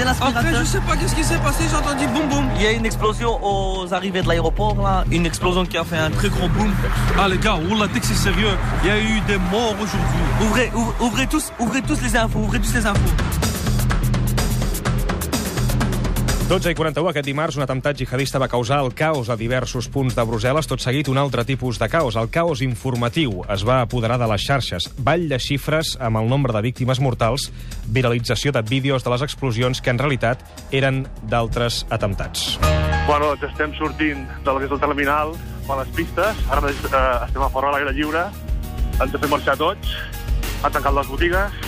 c'est l'aspirateur. Après, je sais pas qu'est-ce qui s'est passé, j'ai entendu boum boum. Il y a une explosion aux arrivées de l'aéroport, là. Une explosion qui a fait un très gros boom. Ah les gars, Oula Tech c'est sérieux. Il y a eu des morts aujourd'hui. Ouvrez, ouvrez, ouvrez tous, ouvrez tous les infos, ouvrez tous les infos. 12 i 41, aquest dimarts, un atemptat jihadista va causar el caos a diversos punts de Brussel·les, tot seguit un altre tipus de caos, el caos informatiu. Es va apoderar de les xarxes, ball de xifres amb el nombre de víctimes mortals, viralització de vídeos de les explosions que en realitat eren d'altres atemptats. Bueno, doncs estem sortint del que és el terminal a les pistes. Ara mateix eh, estem a fora a l'aire lliure. Ens fet marxar tots. Han tancat les botigues.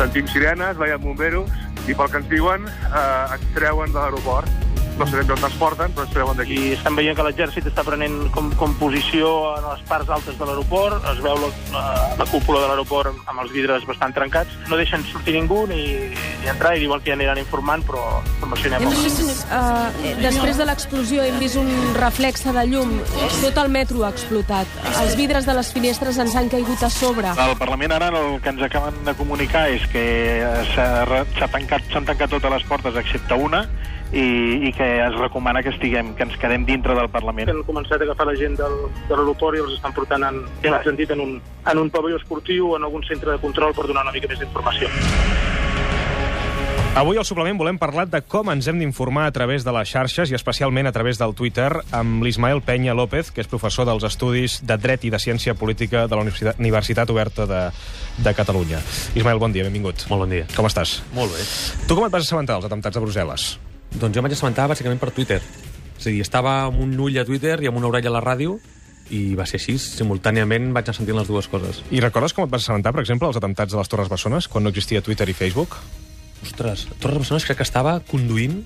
Sentim sirenes, veiem bomberos. I pel que ens diuen, eh, ens treuen de l'aeroport. No sabem d'on ens porten, però ens treuen d'aquí. I estem veient que l'exèrcit està prenent com, com posició en les parts altes de l'aeroport, es veu la, la, la cúpula de l'aeroport amb, els vidres bastant trencats. No deixen sortir ningú ni, ni entrar i diuen que ja aniran informant, però informació n'hi ha poca. vist, uh, després de l'explosió hem vist un reflexe de llum. Tot el metro ha explotat. Els vidres de les finestres ens han caigut a sobre. Al Parlament ara el que ens acaben de comunicar és que s'ha re- s'ha tancat, s'han tancat totes les portes excepte una i, i que es recomana que estiguem, que ens quedem dintre del Parlament. Han començat a agafar la gent del, de l'aeroport i els estan portant en, en sentit en un, en un pavelló esportiu o en algun centre de control per donar una mica més d'informació. Avui al suplement volem parlar de com ens hem d'informar a través de les xarxes i especialment a través del Twitter amb l'Ismael Peña López, que és professor dels Estudis de Dret i de Ciència Política de la Universitat, Universitat Oberta de, de Catalunya. Ismael, bon dia, benvingut. Molt bon dia. Com estàs? Molt bé. Tu com et vas assabentar dels atemptats de Brussel·les? Doncs jo em vaig assabentar bàsicament per Twitter. És a dir, estava amb un ull a Twitter i amb una orella a la ràdio i va ser així. Simultàniament vaig anar sentint les dues coses. I recordes com et vas assabentar, per exemple, dels atemptats de les Torres Bessones, quan no existia Twitter i Facebook? Ostres, Torres Bessones crec que estava conduint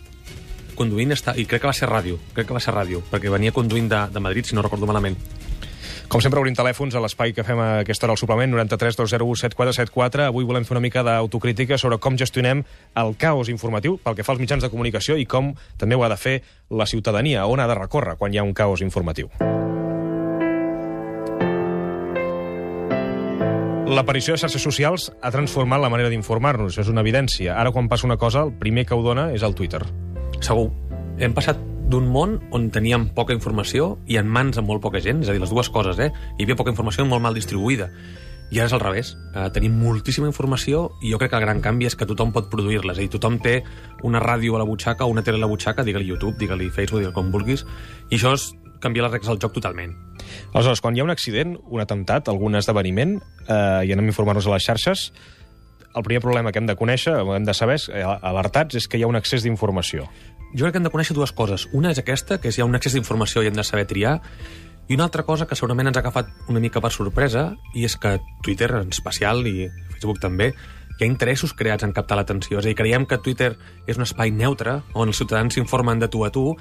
conduint està, i crec que va ser ràdio, crec que va ser ràdio, perquè venia conduint de, de Madrid, si no recordo malament. Com sempre, obrim telèfons a l'espai que fem a aquesta hora al suplement, 93 201 7474. Avui volem fer una mica d'autocrítica sobre com gestionem el caos informatiu pel que fa als mitjans de comunicació i com també ho ha de fer la ciutadania, on ha de recórrer quan hi ha un caos informatiu. L'aparició de xarxes socials ha transformat la manera d'informar-nos, és una evidència. Ara, quan passa una cosa, el primer que ho dona és el Twitter. Segur. Hem passat d'un món on teníem poca informació i en mans amb molt poca gent, és a dir, les dues coses, eh? Hi havia poca informació molt mal distribuïda. I ara és al revés. Uh, tenim moltíssima informació i jo crec que el gran canvi és que tothom pot produir-la. És a dir, tothom té una ràdio a la butxaca una tele a la butxaca, digue-li YouTube, digue-li Facebook, digue com vulguis, i això és canviar les regles del joc totalment. Aleshores, quan hi ha un accident, un atemptat, algun esdeveniment, eh, i anem a informar-nos a les xarxes, el primer problema que hem de conèixer, hem de saber, eh, alertats, és que hi ha un excés d'informació. Jo crec que hem de conèixer dues coses. Una és aquesta, que és hi ha un excés d'informació i hem de saber triar, i una altra cosa que segurament ens ha agafat una mica per sorpresa, i és que Twitter en especial, i Facebook també, hi ha interessos creats en captar l'atenció. És a dir, creiem que Twitter és un espai neutre on els ciutadans s'informen de tu a tu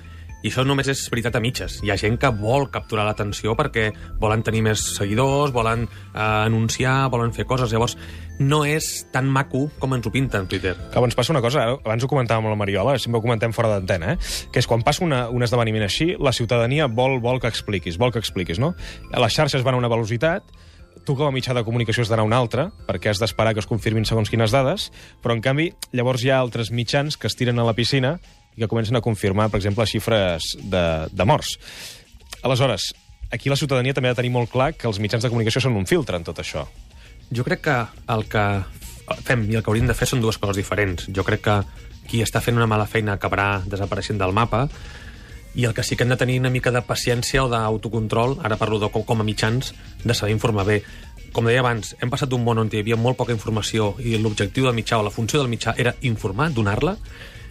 i això només és veritat a mitges. Hi ha gent que vol capturar l'atenció perquè volen tenir més seguidors, volen eh, anunciar, volen fer coses. Llavors, no és tan maco com ens ho pinten Twitter. Que ens passa una cosa, ara, abans ho comentàvem amb la Mariola, sempre ho comentem fora d'antena, eh? que és quan passa una, un esdeveniment així, la ciutadania vol, vol que expliquis, vol que expliquis, no? Les xarxes van a una velocitat, tu com a mitjà de comunicació has d'anar a una altra, perquè has d'esperar que es confirmin segons quines dades, però en canvi llavors hi ha altres mitjans que es tiren a la piscina i que comencen a confirmar, per exemple, xifres de, de morts. Aleshores, aquí la ciutadania també ha de tenir molt clar que els mitjans de comunicació són un filtre en tot això. Jo crec que el que fem i el que hauríem de fer són dues coses diferents. Jo crec que qui està fent una mala feina acabarà desapareixent del mapa i el que sí que hem de tenir una mica de paciència o d'autocontrol, ara parlo de com, a mitjans, de saber informar bé. Com deia abans, hem passat d'un món on hi havia molt poca informació i l'objectiu del mitjà o la funció del mitjà era informar, donar-la,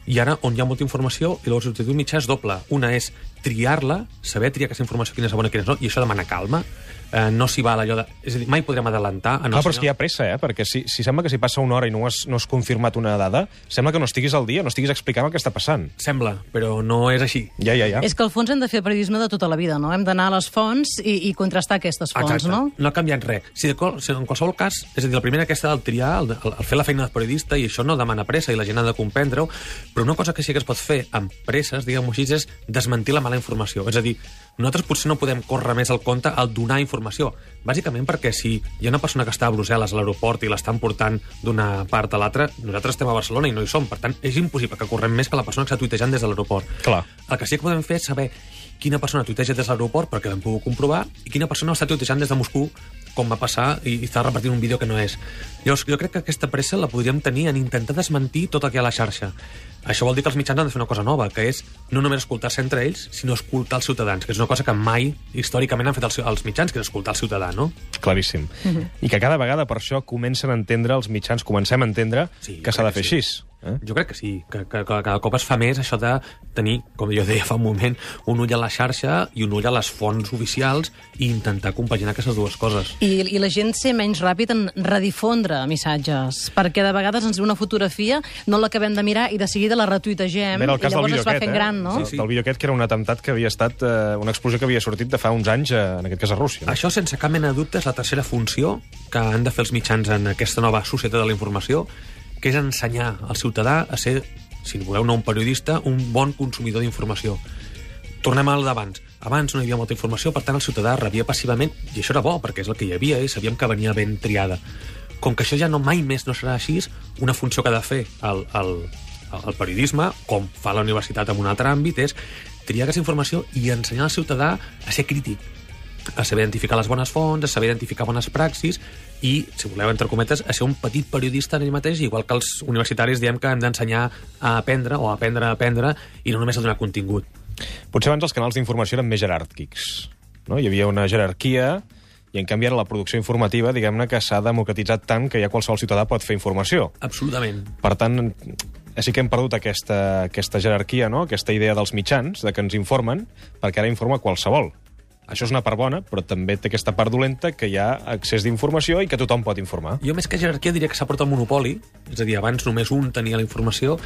i ara on hi ha molta informació i llavors l'objectiu mitjà és doble. Una és triar-la, saber triar aquesta informació, quina és la bona i quina és no, i això demana calma, eh, no s'hi val allò de... És a dir, mai podrem adelantar... En Clar, però és que hi ha pressa, eh? Perquè si, si sembla que si passa una hora i no has, no has confirmat una dada, sembla que no estiguis al dia, no estiguis explicant el que està passant. Sembla, però no és així. Ja, ja, ja. És que al fons hem de fer periodisme de tota la vida, no? Hem d'anar a les fonts i, i contrastar aquestes fonts, Exacte. no? no ha canviat res. Si, de qual, si en qualsevol cas, és a dir, la primera aquesta del triar, el, el, el fer la feina de periodista, i això no demana pressa, i la gent ha de comprendre-ho, Però una cosa que sí que es pot fer amb presses, diguem-ho així, és desmentir la mala informació. És a dir, nosaltres potser no podem córrer més al compte al donar informació. Bàsicament perquè si hi ha una persona que està a Brussel·les a l'aeroport i l'estan portant d'una part a l'altra, nosaltres estem a Barcelona i no hi som. Per tant, és impossible que correm més que la persona que està tuitejant des de l'aeroport. El que sí que podem fer és saber quina persona tuiteja des de l'aeroport, perquè l'hem pogut comprovar, i quina persona està tuitejant des de Moscú, com va passar, i, i està repartint un vídeo que no és. Llavors, jo crec que aquesta pressa la podríem tenir en intentar desmentir tot el que hi ha a la xarxa. Això vol dir que els mitjans han de fer una cosa nova, que és no només escoltar-se entre ells, sinó escoltar els ciutadans, que és una cosa que mai, històricament, han fet els, els mitjans, que és escoltar el ciutadà, no? Claríssim. I que cada vegada per això comencen a entendre, els mitjans comencem a entendre Sí, que s'ha de fer que així. Eh? Jo crec que sí, que, que, que cada cop es fa més això de tenir, com jo deia fa un moment, un ull a la xarxa i un ull a les fonts oficials i intentar compaginar aquestes dues coses. I, I la gent ser menys ràpid en redifondre missatges, perquè de vegades ens ve una fotografia, no l'acabem de mirar i de seguida la retuitegem el i cas del llavors vídeo es va aquest, fent eh? gran, no? Sí, sí. Del vídeo aquest, que era un atemptat que havia estat eh, una explosió que havia sortit de fa uns anys, eh, en aquest cas a Rússia. No? Això, sense cap mena de dubte, és la tercera funció que han de fer els mitjans en aquesta nova societat de la informació, que és ensenyar al ciutadà a ser, si voleu no un periodista, un bon consumidor d'informació. Tornem al d'abans. Abans no hi havia molta informació, per tant el ciutadà rebia passivament, i això era bo, perquè és el que hi havia, i sabíem que venia ben triada. Com que això ja no mai més no serà així, una funció que ha de fer el, el, el periodisme, com fa la universitat en un altre àmbit, és triar aquesta informació i ensenyar al ciutadà a ser crític, a saber identificar les bones fonts, a saber identificar bones praxis i, si voleu, entre cometes, a ser un petit periodista en ell mateix, igual que els universitaris diem que hem d'ensenyar a aprendre o a aprendre a aprendre i no només a donar contingut. Potser abans els canals d'informació eren més jeràrquics. No? Hi havia una jerarquia i, en canvi, ara la producció informativa, diguem-ne, que s'ha democratitzat tant que ja qualsevol ciutadà pot fer informació. Absolutament. Per tant, sí que hem perdut aquesta, aquesta jerarquia, no? aquesta idea dels mitjans, de que ens informen, perquè ara informa qualsevol. Això és una part bona, però també té aquesta part dolenta que hi ha accés d'informació i que tothom pot informar. Jo més que jerarquia diria que s'ha portat monopoli, és a dir, abans només un tenia la informació,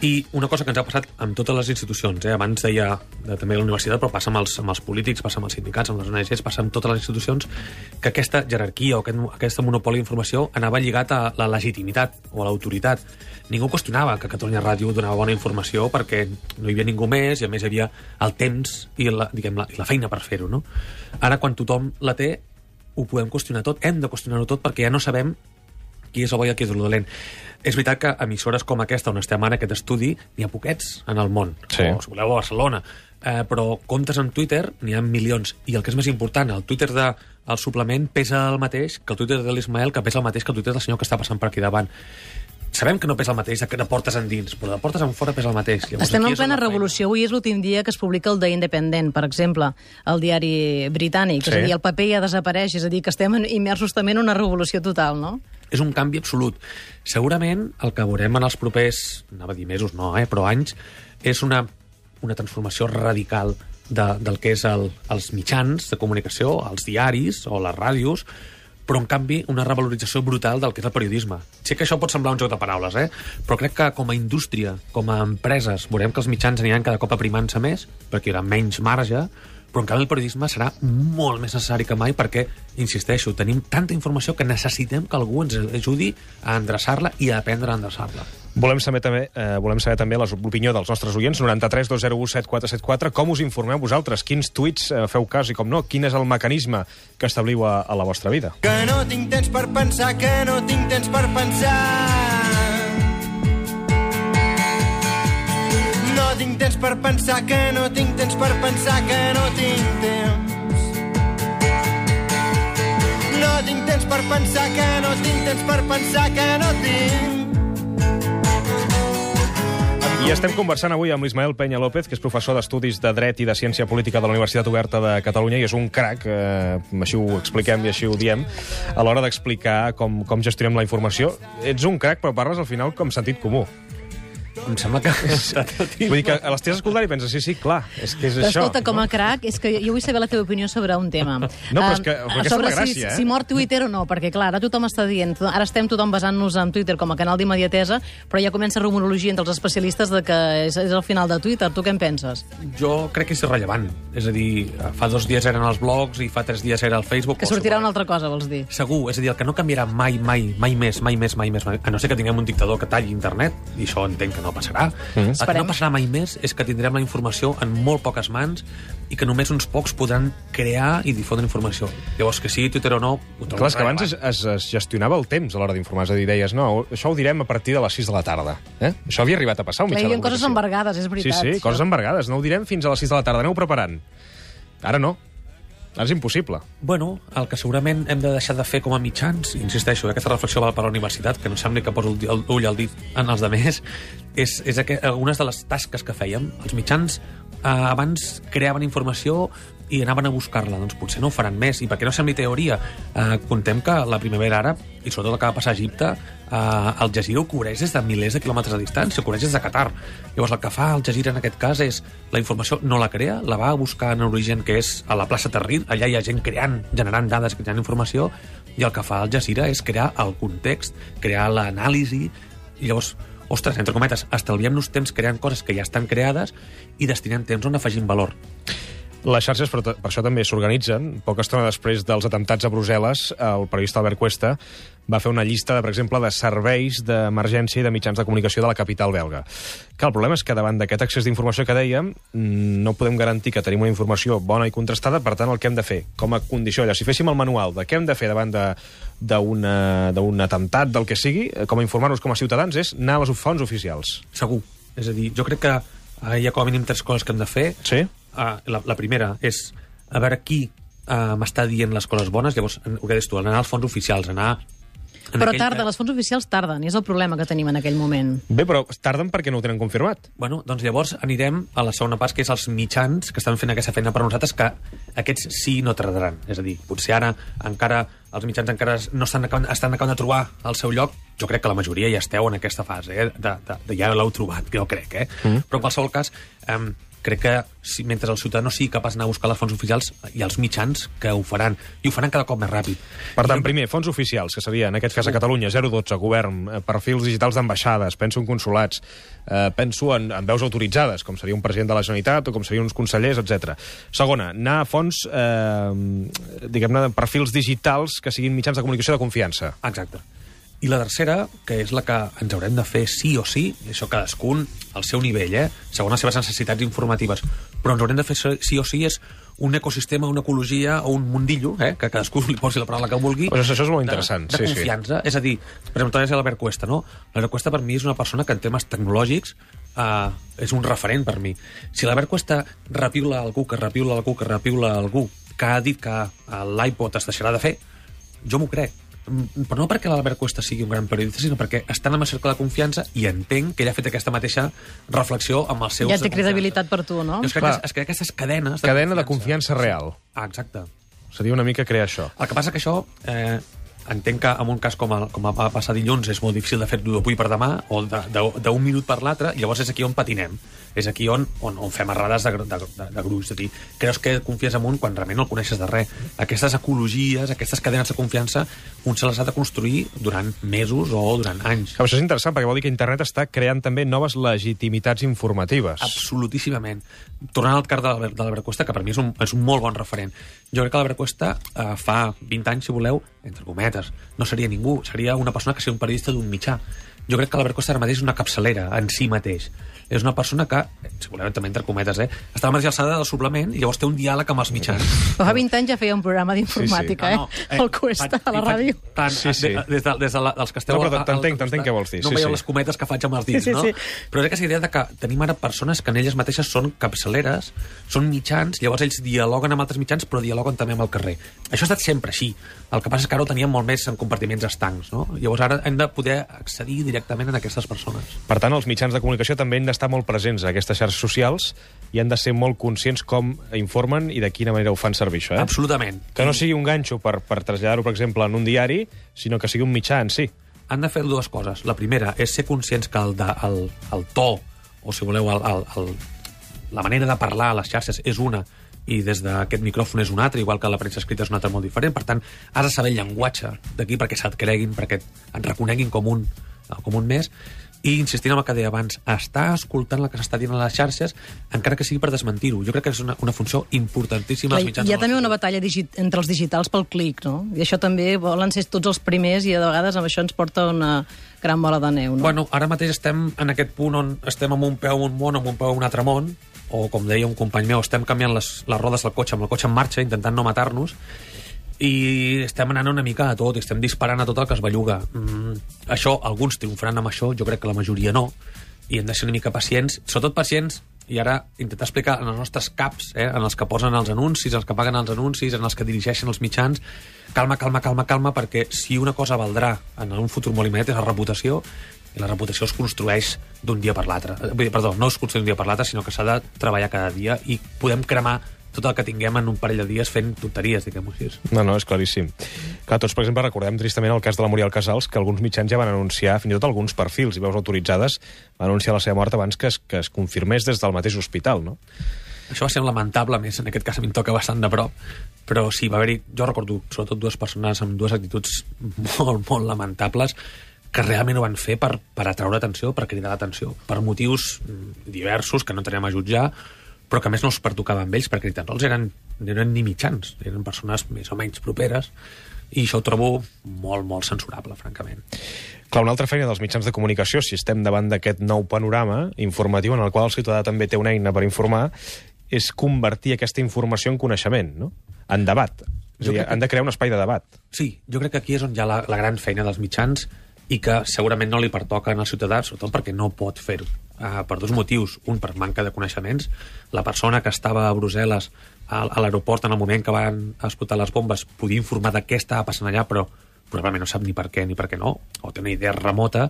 i una cosa que ens ha passat amb totes les institucions, eh? abans deia de, també a la universitat, però passa amb els, amb els polítics, passa amb els sindicats, amb les ONGs, passa amb totes les institucions, que aquesta jerarquia o aquest, aquesta monopoli d'informació anava lligat a la legitimitat o a l'autoritat. Ningú qüestionava que Catalunya Ràdio donava bona informació perquè no hi havia ningú més i a més hi havia el temps i la, diguem, la, i la feina per fer-ho. No? Ara, quan tothom la té, ho podem qüestionar tot, hem de qüestionar-ho tot perquè ja no sabem qui és el bo i qui és el dolent. És veritat que emissores com aquesta, on estem ara, aquest estudi, n'hi ha poquets en el món. Sí. O, si voleu, a Barcelona. Eh, però comptes en Twitter n'hi ha milions. I el que és més important, el Twitter de, el suplement pesa el mateix que el Twitter de l'Ismael, que pesa el mateix que el Twitter del senyor que està passant per aquí davant. Sabem que no pesa el mateix de, de portes endins, però de portes en fora pesa el mateix. Llavors, Estem en plena feina. revolució. Avui és l'últim dia que es publica el The Independent, per exemple, el diari britànic. Sí. És a dir, el paper ja desapareix, és a dir, que estem immersos també en una revolució total, no? és un canvi absolut. Segurament el que veurem en els propers, anava a dir mesos, no, eh, però anys, és una, una transformació radical de, del que és el, els mitjans de comunicació, els diaris o les ràdios, però en canvi una revalorització brutal del que és el periodisme. Sé que això pot semblar un joc de paraules, eh? però crec que com a indústria, com a empreses, veurem que els mitjans aniran cada cop aprimant-se més, perquè hi haurà menys marge, però en canvi el periodisme serà molt més necessari que mai perquè, insisteixo, tenim tanta informació que necessitem que algú ens ajudi a endreçar-la i a aprendre a endreçar-la. Volem saber també, eh, volem saber també l'opinió dels nostres oients, 93 201 7474. Com us informeu vosaltres? Quins tuits eh, feu cas i com no? Quin és el mecanisme que establiu a, a la vostra vida? Que no tinc temps per pensar, que no tinc temps per pensar. Temps per pensar, que no tinc temps per pensar, que no tinc temps. No tinc temps per pensar, que no tinc temps per pensar, que no tinc. I estem conversant avui amb l'Ismael Peña López, que és professor d'Estudis de Dret i de Ciència Política de la Universitat Oberta de Catalunya i és un crac, eh, així ho expliquem i així ho diem, a l'hora d'explicar com, com gestionem la informació. Ets un crac, però parles al final com sentit comú. Em sembla que... Vull dir que l'estàs escoltant i penses, sí, sí, clar, és que és Però això. escolta, com a crac, és que jo vull saber la teva opinió sobre un tema. No, però és que- Ah, aquesta és sobre la gràcia, si, eh? si mor Twitter o no, perquè clar, ara tothom està dient, ara estem tothom basant-nos en Twitter com a canal d'immediatesa, però ja comença rumorologia entre els especialistes de que és, és el final de Twitter. Tu què en penses? Jo crec que és irrellevant. És a dir, fa dos dies eren els blogs i fa tres dies era el Facebook. Que sortirà una altra cosa, vols dir? Segur, és a dir, el que no canviarà mai, mai, mai més, mai més, mai més, mai, a no ser que tinguem un dictador que talli internet, i això entenc que no passarà. Mm. El que no passarà mai més és que tindrem la informació en molt poques mans i que només uns pocs podran crear i difondre informació. Llavors, que sigui Twitter o no... ho Clar, és que abans es, es, es gestionava el temps a l'hora d'informar, és a dir, deies, no, això ho direm a partir de les 6 de la tarda. Eh? Això havia arribat a passar, un Clar, mitjà hi de havia coses comunicació. embargades, és veritat. Sí, sí, coses embargades. No ho direm fins a les 6 de la tarda, aneu preparant. Ara no. És impossible. Bueno, el que segurament hem de deixar de fer com a mitjans, insisteixo, aquesta reflexió val per a la universitat, que no sembli que poso el, di- el ull al dit en els demés, és, és aqu algunes de les tasques que fèiem. Els mitjans abans creaven informació i anaven a buscar-la, doncs potser no ho faran més. I perquè no sembli teoria, eh, contem que la primavera àrab, i sobretot el que va passar a Egipte, eh, el Jazira ho cobreix des de milers de quilòmetres de distància, ho cobreix des de Qatar. Llavors el que fa el Jazira en aquest cas és la informació no la crea, la va a buscar en origen que és a la plaça Tahrir, allà hi ha gent creant, generant dades, creant informació, i el que fa el Jazira és crear el context, crear l'anàlisi, i llavors ostres, entre cometes, estalviem-nos temps creant coses que ja estan creades i destinem temps on afegim valor. Les xarxes, per, per això també s'organitzen. Poca estona després dels atemptats a Brussel·les, el periodista Albert Cuesta va fer una llista, de, per exemple, de serveis d'emergència i de mitjans de comunicació de la capital belga. Que el problema és que davant d'aquest accés d'informació que dèiem, mm, no podem garantir que tenim una informació bona i contrastada, per tant, el que hem de fer, com a condició, allò, si féssim el manual de què hem de fer davant d'un atemptat, del que sigui, eh, com a informar-nos com a ciutadans, és anar a les fonts oficials. Segur. És a dir, jo crec que eh, hi ha com a mínim tres coses que hem de fer. Sí? Uh, la, la primera és a veure qui uh, m'està dient les coses bones, llavors, el que deies tu, anar als fons oficials, anar... en Però aquell- tarda, les fonts oficials tarden, i és el problema que tenim en aquell moment. Bé, però tarden perquè no ho tenen confirmat. Bueno, doncs llavors anirem a la segona part, que és els mitjans que estan fent aquesta feina per nosaltres, que aquests sí no tardaran. És a dir, potser ara encara els mitjans encara no estan acabant, estan acabant de trobar el seu lloc. Jo crec que la majoria ja esteu en aquesta fase, eh? de, de, de ja l'heu trobat, jo crec. Eh? Mm. Però en qualsevol cas, eh, crec que si, mentre el ciutadà no sigui capaç d'anar a buscar les fonts oficials, hi ha els mitjans que ho faran, i ho faran cada cop més ràpid. Per tant, primer, fons oficials, que seria, en aquest cas, a Catalunya, 012, govern, eh, perfils digitals d'ambaixades, penso en consulats, eh, penso en, en veus autoritzades, com seria un president de la Generalitat o com serien uns consellers, etc. Segona, anar a fons, eh, diguem-ne, perfils digitals que siguin mitjans de comunicació de confiança. Exacte. I la tercera, que és la que ens haurem de fer sí o sí, i això cadascun al seu nivell, eh? segons les seves necessitats informatives, però ens haurem de fer sí o sí és un ecosistema, una ecologia o un mundillo, eh? que cadascú li posi la paraula que vulgui. Pues això és molt de- interessant, De, sí, sí. confiança. És a dir, per exemple, és l'Albert Cuesta, no? L'Albert Cuesta per mi és una persona que en temes tecnològics uh, és un referent per mi. Si l'Albert Cuesta repiula algú, que repiula algú, que repiula algú, que ha dit que eh, l'iPod es deixarà de fer, jo m'ho crec. Mm, Però no perquè l'Albert Cuesta sigui un gran periodista, sinó perquè està en la meva cercle de confiança i entenc que ell ha fet aquesta mateixa reflexió amb els seus... Ja té credibilitat per tu, no? confiança. Jo crec Clar. que, es, es crea aquestes cadenes de Cadena de confiança real. Ah, exacte. Seria una mica crear això. El que passa que això, eh, entenc que en un cas com, el, com va passar dilluns és molt difícil de fer-ho d'avui per demà o de- de- d'un minut per l'altre, llavors és aquí on patinem. És aquí on, on, on fem errades de, de, de, de gruix. És dir, creus que confies en un quan realment no el coneixes de res. Aquestes ecologies, aquestes cadenes de confiança, un se les ha de construir durant mesos o durant anys. Això és interessant perquè vol dir que internet està creant també noves legitimitats informatives. Absolutíssimament. Tornant al car de de l'Albert Cuesta, que per mi és un, és un molt bon referent. Jo crec que l'Albert Cuesta eh, fa 20 anys, si voleu, entre cometes, Gracias. No seria ningú, seria una persona que seria un periodista d'un mitjà. Jo crec que l'Albert Costa ara mateix és una capçalera en si mateix. És una persona que, si voleu també entre cometes, eh, està a la mateixa alçada del suplement i llavors té un diàleg amb els mitjans. Però fa 20 anys ja feia un programa d'informàtica, Ah, no, eh? El Cuesta, a la ràdio. Tant, Sí, sí. de- Des, de, des de la, dels que esteu... No, però t'entenc, t'entenc què vols dir, No sí, veieu sí. les cometes que faig amb els dits, Sí, sí, no? sí. Però és aquesta idea de que tenim ara persones que en elles mateixes són capçaleres, són mitjans, llavors ells dialoguen amb altres mitjans, però dialoguen també amb el carrer. Això ha estat sempre així. El que passa és que ara ho teníem molt més en compartiments estancs, no? Llavors ara hem de poder accedir directament a aquestes persones. Per tant, els mitjans de comunicació també han d'estar molt presents a aquestes xarxes socials i han de ser molt conscients com informen i de quina manera ho fan servir, això, eh? Absolutament. Que no sigui un ganxo per, per traslladar-ho, per exemple, en un diari, sinó que sigui un mitjà en si. han de fer dues coses. La primera és ser conscients que el, de, el, el to, o si voleu, el, el, el, la manera de parlar a les xarxes és una i des d'aquest micròfon és un altre, igual que la premsa escrita és un altre molt diferent. Per tant, has de saber el llenguatge d'aquí perquè se't creguin, perquè et reconeguin com un, com un més. i insistint en el que deia abans, està escoltant el que s'està dient a les xarxes, encara que sigui per desmentir-ho. Jo crec que és una, una funció importantíssima Clar, als mitjans. hi ha també una batalla digi entre els digitals pel clic, no? I això també volen ser tots els primers i a vegades amb això ens porta una gran bola de neu, no? Bueno, ara mateix estem en aquest punt on estem amb un peu en un món, amb un peu en un altre món, o com deia un company meu, estem canviant les, les rodes del cotxe amb el cotxe en marxa, intentant no matar-nos, i estem anant una mica a tot, i estem disparant a tot el que es belluga. Mm, això, alguns triomfaran amb això, jo crec que la majoria no, i hem de ser una mica pacients, sobretot pacients, i ara intentar explicar en els nostres caps, eh, en els que posen els anuncis, els que paguen els anuncis, en els que dirigeixen els mitjans, calma, calma, calma, calma, perquè si una cosa valdrà en un futur molt immediat és la reputació, i la reputació es construeix d'un dia per l'altre. Eh, Perdó, no es construeix d'un dia per l'altre, sinó que s'ha de treballar cada dia i podem cremar tot el que tinguem en un parell de dies fent tonteries, diguem-ho així. No, no, és claríssim. Clar, tots, per exemple, recordem tristament el cas de la Muriel Casals, que alguns mitjans ja van anunciar, fins i tot alguns perfils i veus autoritzades, van anunciar la seva mort abans que es, que es confirmés des del mateix hospital, no? Això va ser lamentable, més, en aquest cas a mi em toca bastant de prop, però sí, va haver-hi, jo recordo sobretot dues persones amb dues actituds molt, molt lamentables que realment ho van fer per, per atraure atenció, per cridar l'atenció, per motius mm, diversos que no entrarem a jutjar, però que a més no es pertocava amb ells, perquè ni tan sols eren, no eren ni mitjans, eren persones més o menys properes, i això ho trobo molt, molt censurable, francament. Clar, una altra feina dels mitjans de comunicació, si estem davant d'aquest nou panorama informatiu en el qual el ciutadà també té una eina per informar, és convertir aquesta informació en coneixement, no? En debat. És a dir, que- han de crear un espai de debat. Sí, jo crec que aquí és on hi ha la, la gran feina dels mitjans i que segurament no li pertoca als ciutadans, sobretot perquè no pot fer-ho. Uh, per dos motius. Un, per manca de coneixements. La persona que estava a Brussel·les a, a l'aeroport en el moment que van explotar les bombes podia informar de què estava passant allà, però probablement no sap ni per què ni per què no, o té una idea remota.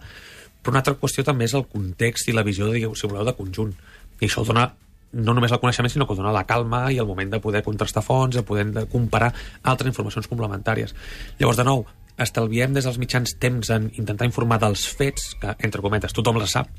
Però una altra qüestió també és el context i la visió, digueu, si voleu, de conjunt. I això dona no només el coneixement, sinó que dona la calma i el moment de poder contrastar fonts, de poder de comparar altres informacions complementàries. Llavors, de nou, estalviem des dels mitjans temps en intentar informar dels fets, que, entre cometes, tothom les sap,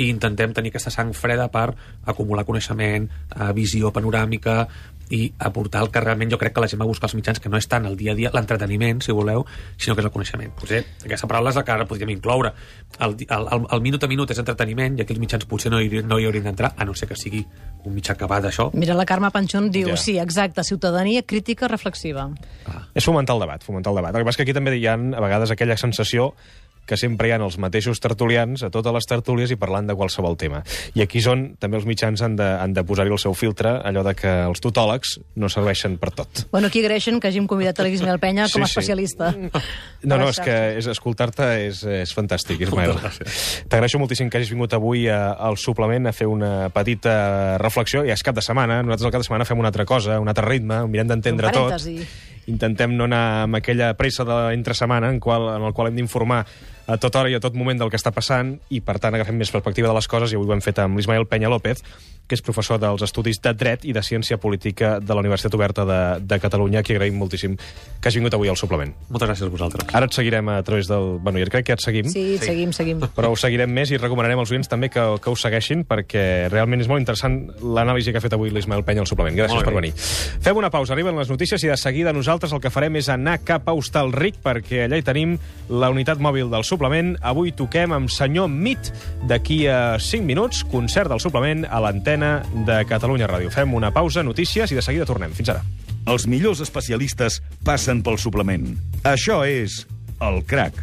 i intentem tenir aquesta sang freda per acumular coneixement, eh, visió panoràmica i aportar el que realment jo crec que la gent va buscar als mitjans, que no és tant el dia a dia, l'entreteniment, si voleu, sinó que és el coneixement. Potser aquesta paraula és la que ara podríem incloure. El, el, el, el minut a minut és entreteniment i aquí els mitjans potser no hi, no hi haurien d'entrar, a no ser que sigui un mitjà que va d'això. Mira, la Carme Panchón diu, Ja. sí, exacte, ciutadania crítica reflexiva. És fomentar el debat, fomentar el debat. El que passa que aquí també hi ha a vegades aquella sensació que sempre hi ha els mateixos tertulians a totes les tertúlies i parlant de qualsevol tema. I aquí és on també els mitjans han de, han de posar-hi el seu filtre, allò de que els tutòlegs no serveixen per tot. Bueno, aquí agraeixen que hàgim convidat a l'Ismael Penya com a Sí, sí. especialista. No, no, és que és, escoltar-te és, és fantàstic, Ismael. T'agraeixo moltíssim que hagis vingut avui a, al suplement a fer una petita reflexió. Ja és cap de setmana, nosaltres al cap de setmana fem una altra cosa, un altre ritme, mirem d'entendre tot. Intentem no anar amb aquella pressa de entre setmana en, qual, en el qual hem d'informar a tota hora i a tot moment del que està passant i, per tant, agafem més perspectiva de les coses i avui ho hem fet amb l'Ismael Penya López, que és professor dels Estudis de Dret i de Ciència Política de la Universitat Oberta de, de Catalunya, que agraïm moltíssim que hagi vingut avui al suplement. Moltes gràcies a vosaltres. Ara et seguirem a través del... Bueno, jo crec que ja et seguim. Sí, seguim, seguim. Però us seguirem més i recomanarem als oients també que, que us segueixin perquè realment és molt interessant l'anàlisi que ha fet avui l'Ismael Penya al suplement. Gràcies per venir. Fem una pausa, arriben les notícies i de seguida nosaltres el que farem és anar cap a Hostalric perquè allà hi tenim la unitat mòbil del suplement. Avui toquem amb senyor Mit d'aquí a 5 minuts, concert del suplement a l'antena de Catalunya Ràdio. Fem una pausa, notícies i de seguida tornem. Fins ara. Els millors especialistes passen pel suplement. Això és El Crac.